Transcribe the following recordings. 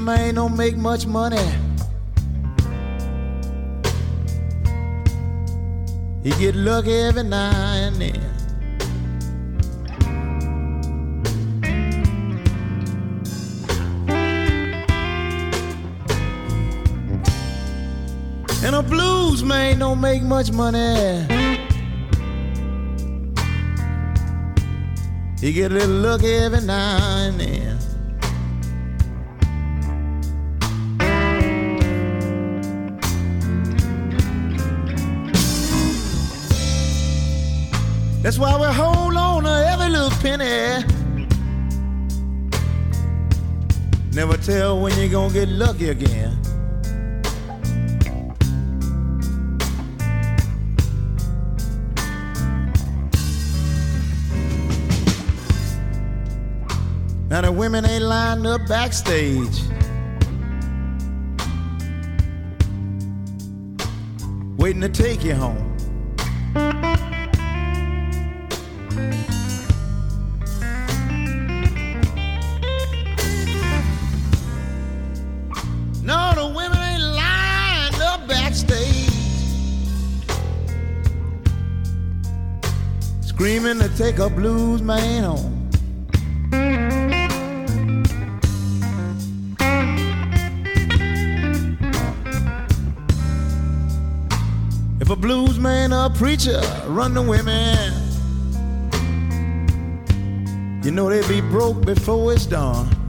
Man don't make much money. He get lucky every now and then. And a blues man don't make much money. He get a little lucky every now and then. That's why we hold on to every little penny. Never tell when you're gonna get lucky again. Now the women ain't lined up backstage. Waiting to take you home. Screaming to take a blues man home. If a blues man or a preacher run the women, you know they'd be broke before it's done.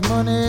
Much money.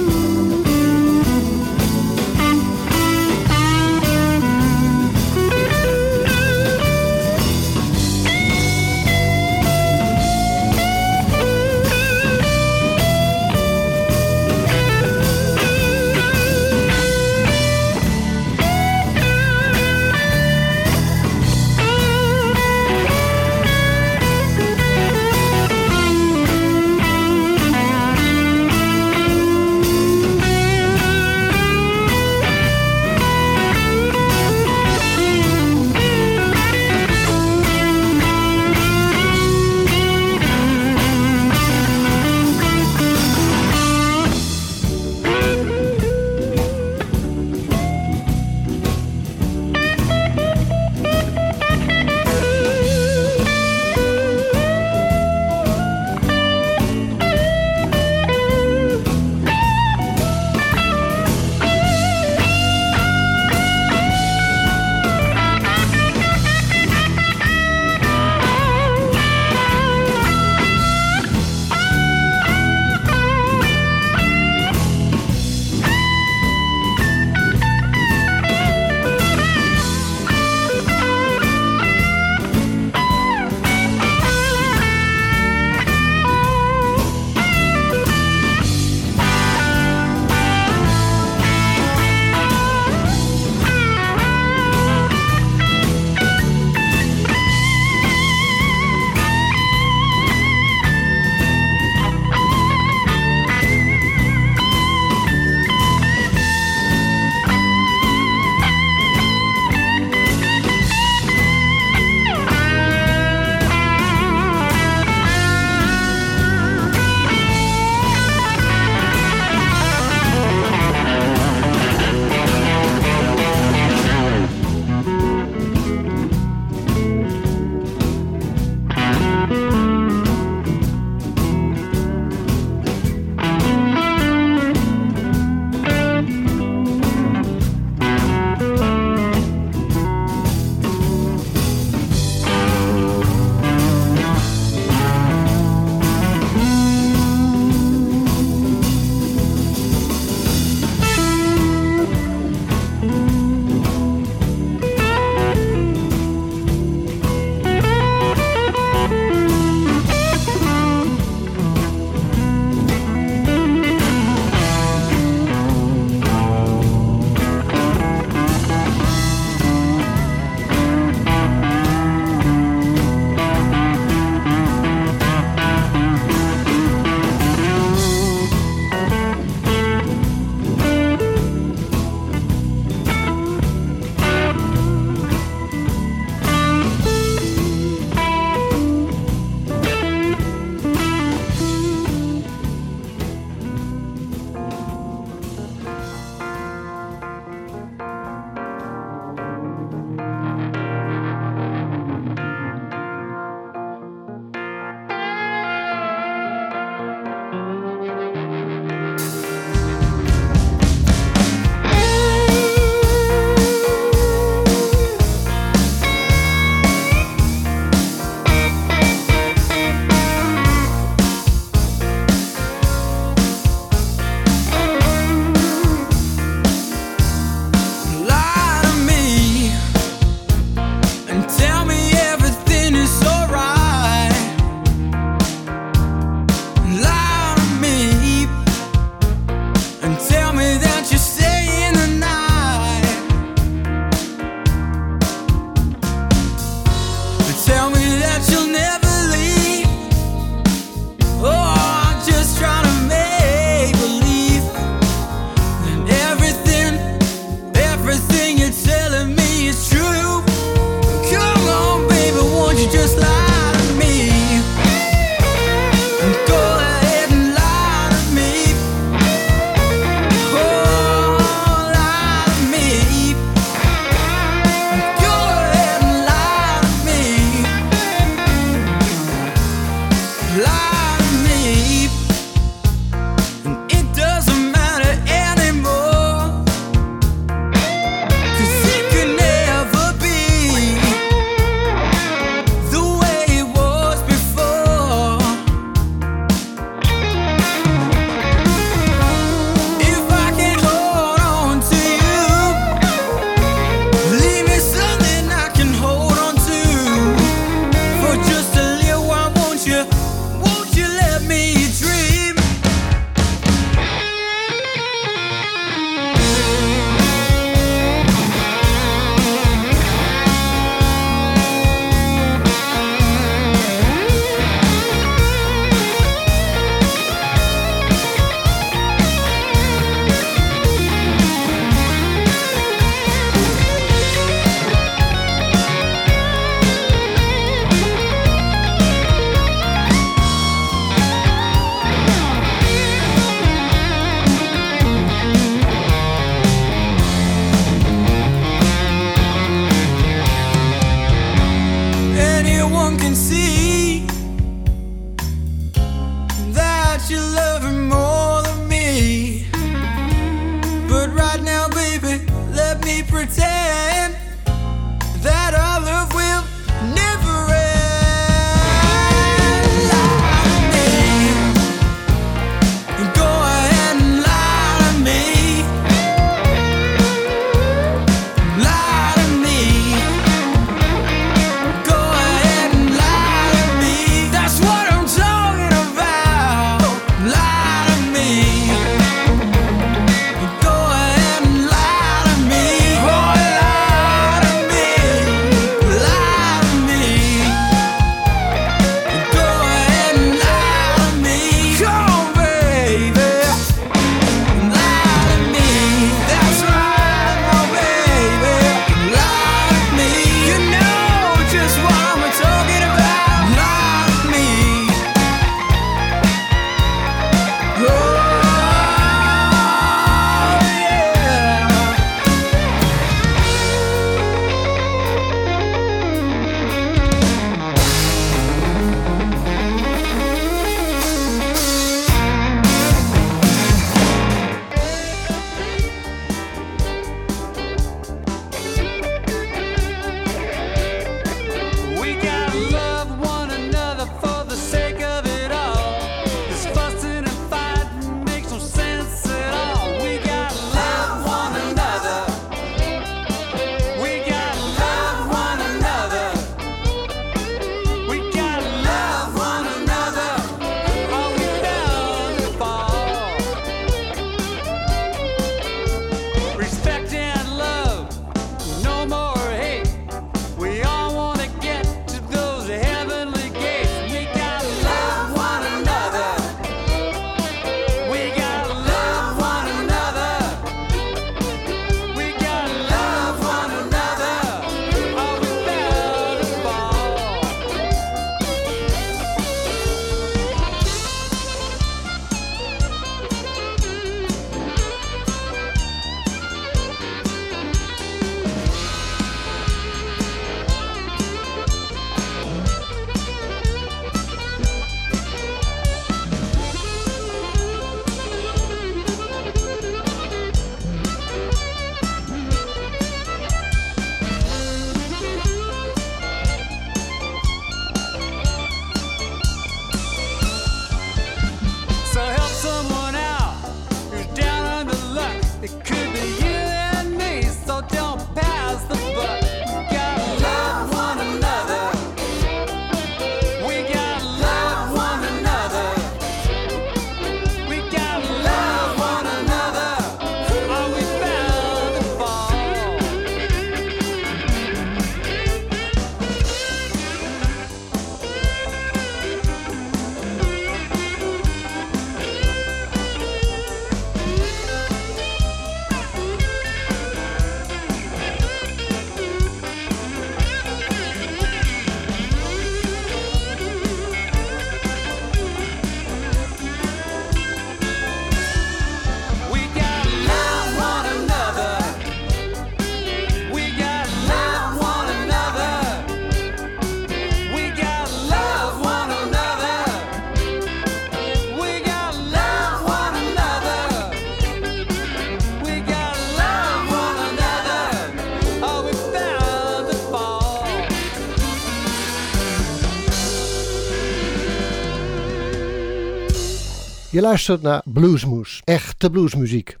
Je luistert naar Bluesmoes, echte bluesmuziek.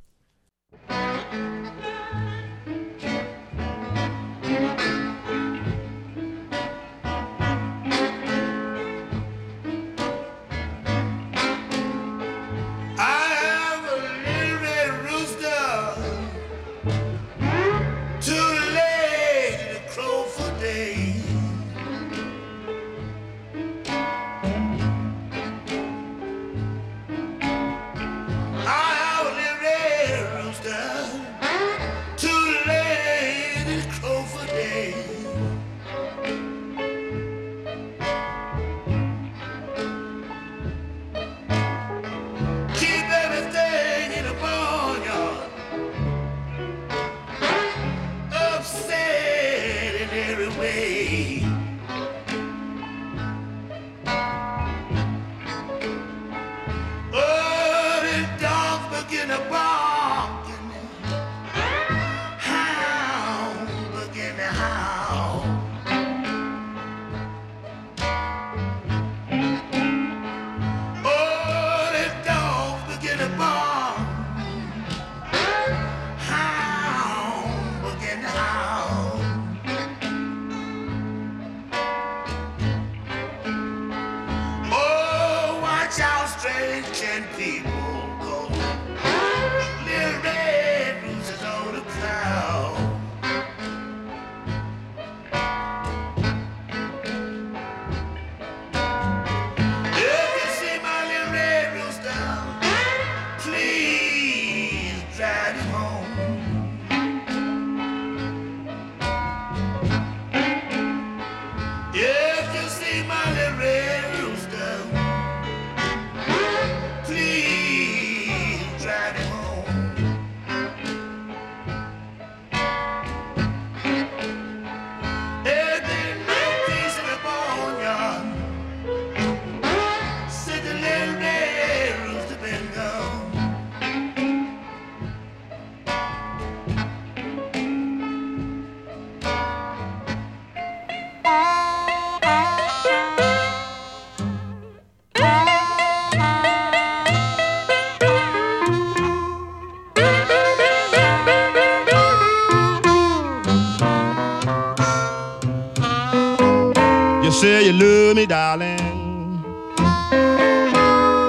Say you love me, darling.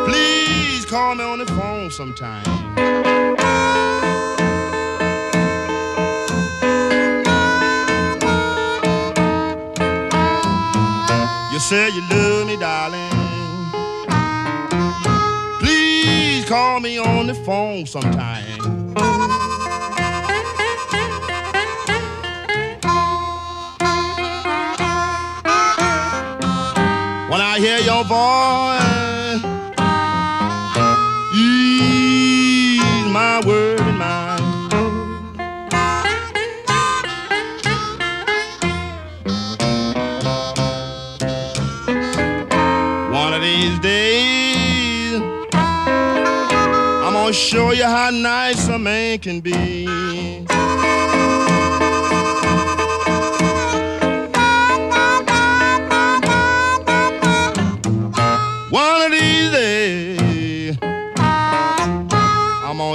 Please call me on the phone sometime. You say you love me, darling. Please call me on the phone sometime. Your voice, ease my word and mind. One of these days, I'm gonna show you how nice a man can be.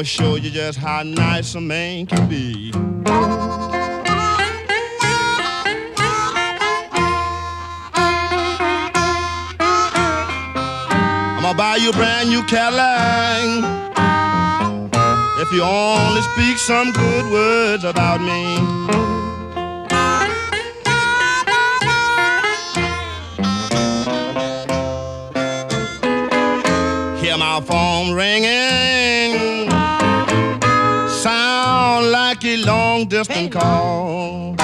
Show you just how nice a man can be. I'm gonna buy you a brand new Cadillac. If you only speak some good words about me. Hear my phone ringing. Long distance call.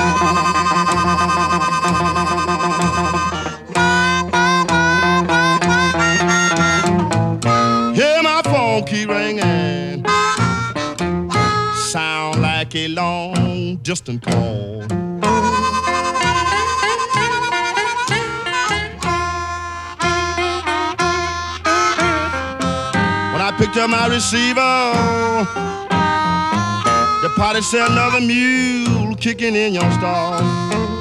Hear my phone keep ringing. Sound like a long distance call. When I picked up my receiver, party said another mule kicking in your stall.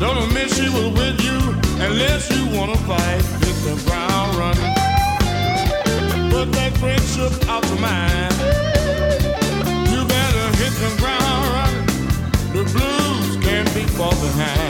Don't admit she was with you unless you wanna fight. Hit the ground running. Put that friendship out your mind. You better hit the ground running. The blues can't be far behind.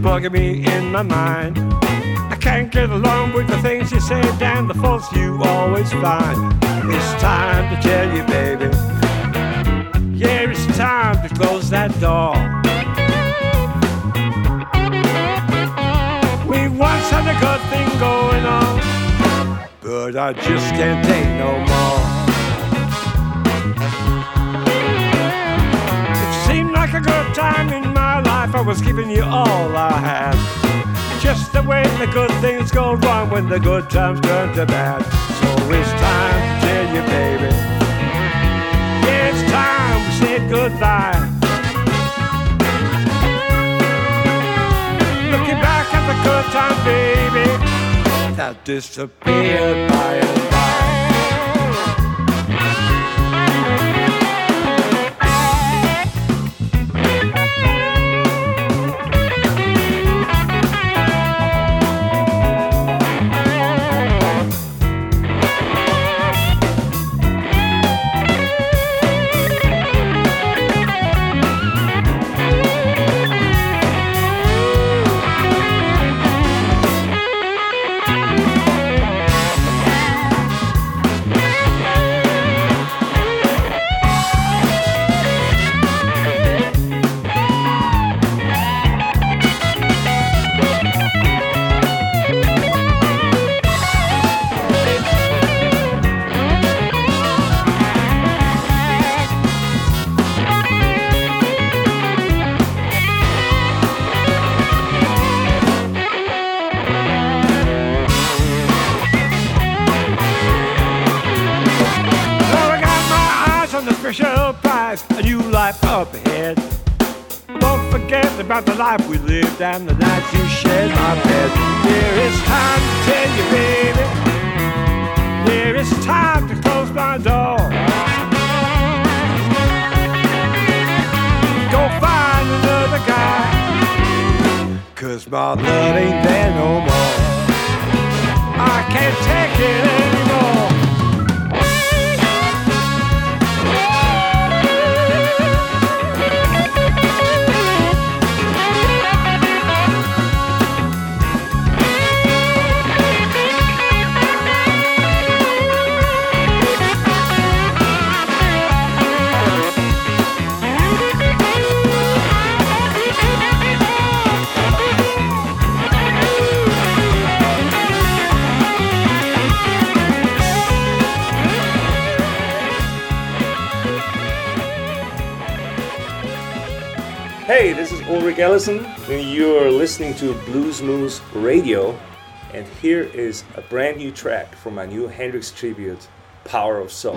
Bugging me in my mind. I can't get along with the things you say and the faults you always find. It's time to tell you, baby. Yeah, it's time to close that door. We once had a good thing going on, but I just can't take no more. It seemed like a good time in my life. I was giving you all I had. Just the way the good things go wrong when the good times turn to bad. So it's time to tell you, baby. It's time we said goodbye. Looking back at the good time, baby, that disappeared by life we lived and the nights you shared my bed. There is time to tell you, baby. There is time to close my door. Go find another guy. Cause my love ain't there no more. I can't take it anymore. Is Ellison, and you're listening to Bluesmoose Radio. And here is a brand new track from my new Hendrix tribute, Power of Soul.